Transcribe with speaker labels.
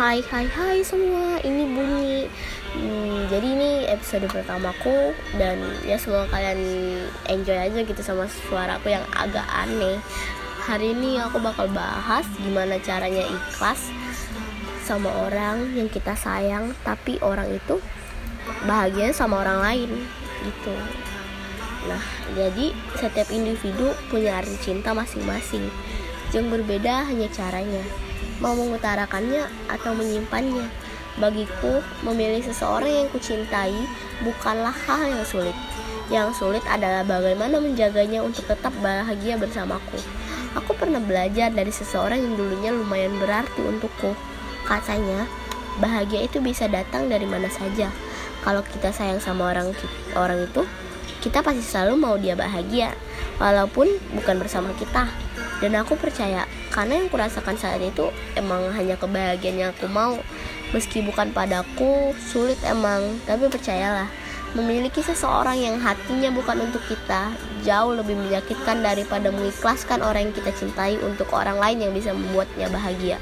Speaker 1: Hai hai hai semua, ini Bunyi. Hmm, Jadi ini episode pertamaku Dan ya semoga kalian enjoy aja gitu sama suaraku yang agak aneh. Hari ini aku bakal bahas gimana caranya ikhlas Sama orang yang kita sayang Tapi orang itu bahagia sama orang lain gitu. Nah, jadi setiap individu punya arti cinta masing-masing. Yang berbeda hanya caranya mau mengutarakannya atau menyimpannya. Bagiku, memilih seseorang yang kucintai bukanlah hal yang sulit. Yang sulit adalah bagaimana menjaganya untuk tetap bahagia bersamaku. Aku pernah belajar dari seseorang yang dulunya lumayan berarti untukku. Katanya, bahagia itu bisa datang dari mana saja. Kalau kita sayang sama orang orang itu, kita pasti selalu mau dia bahagia, walaupun bukan bersama kita. Dan aku percaya, karena yang kurasakan saat itu emang hanya kebahagiaan yang aku mau. Meski bukan padaku, sulit emang, tapi percayalah, memiliki seseorang yang hatinya bukan untuk kita jauh lebih menyakitkan daripada mengikhlaskan orang yang kita cintai untuk orang lain yang bisa membuatnya bahagia.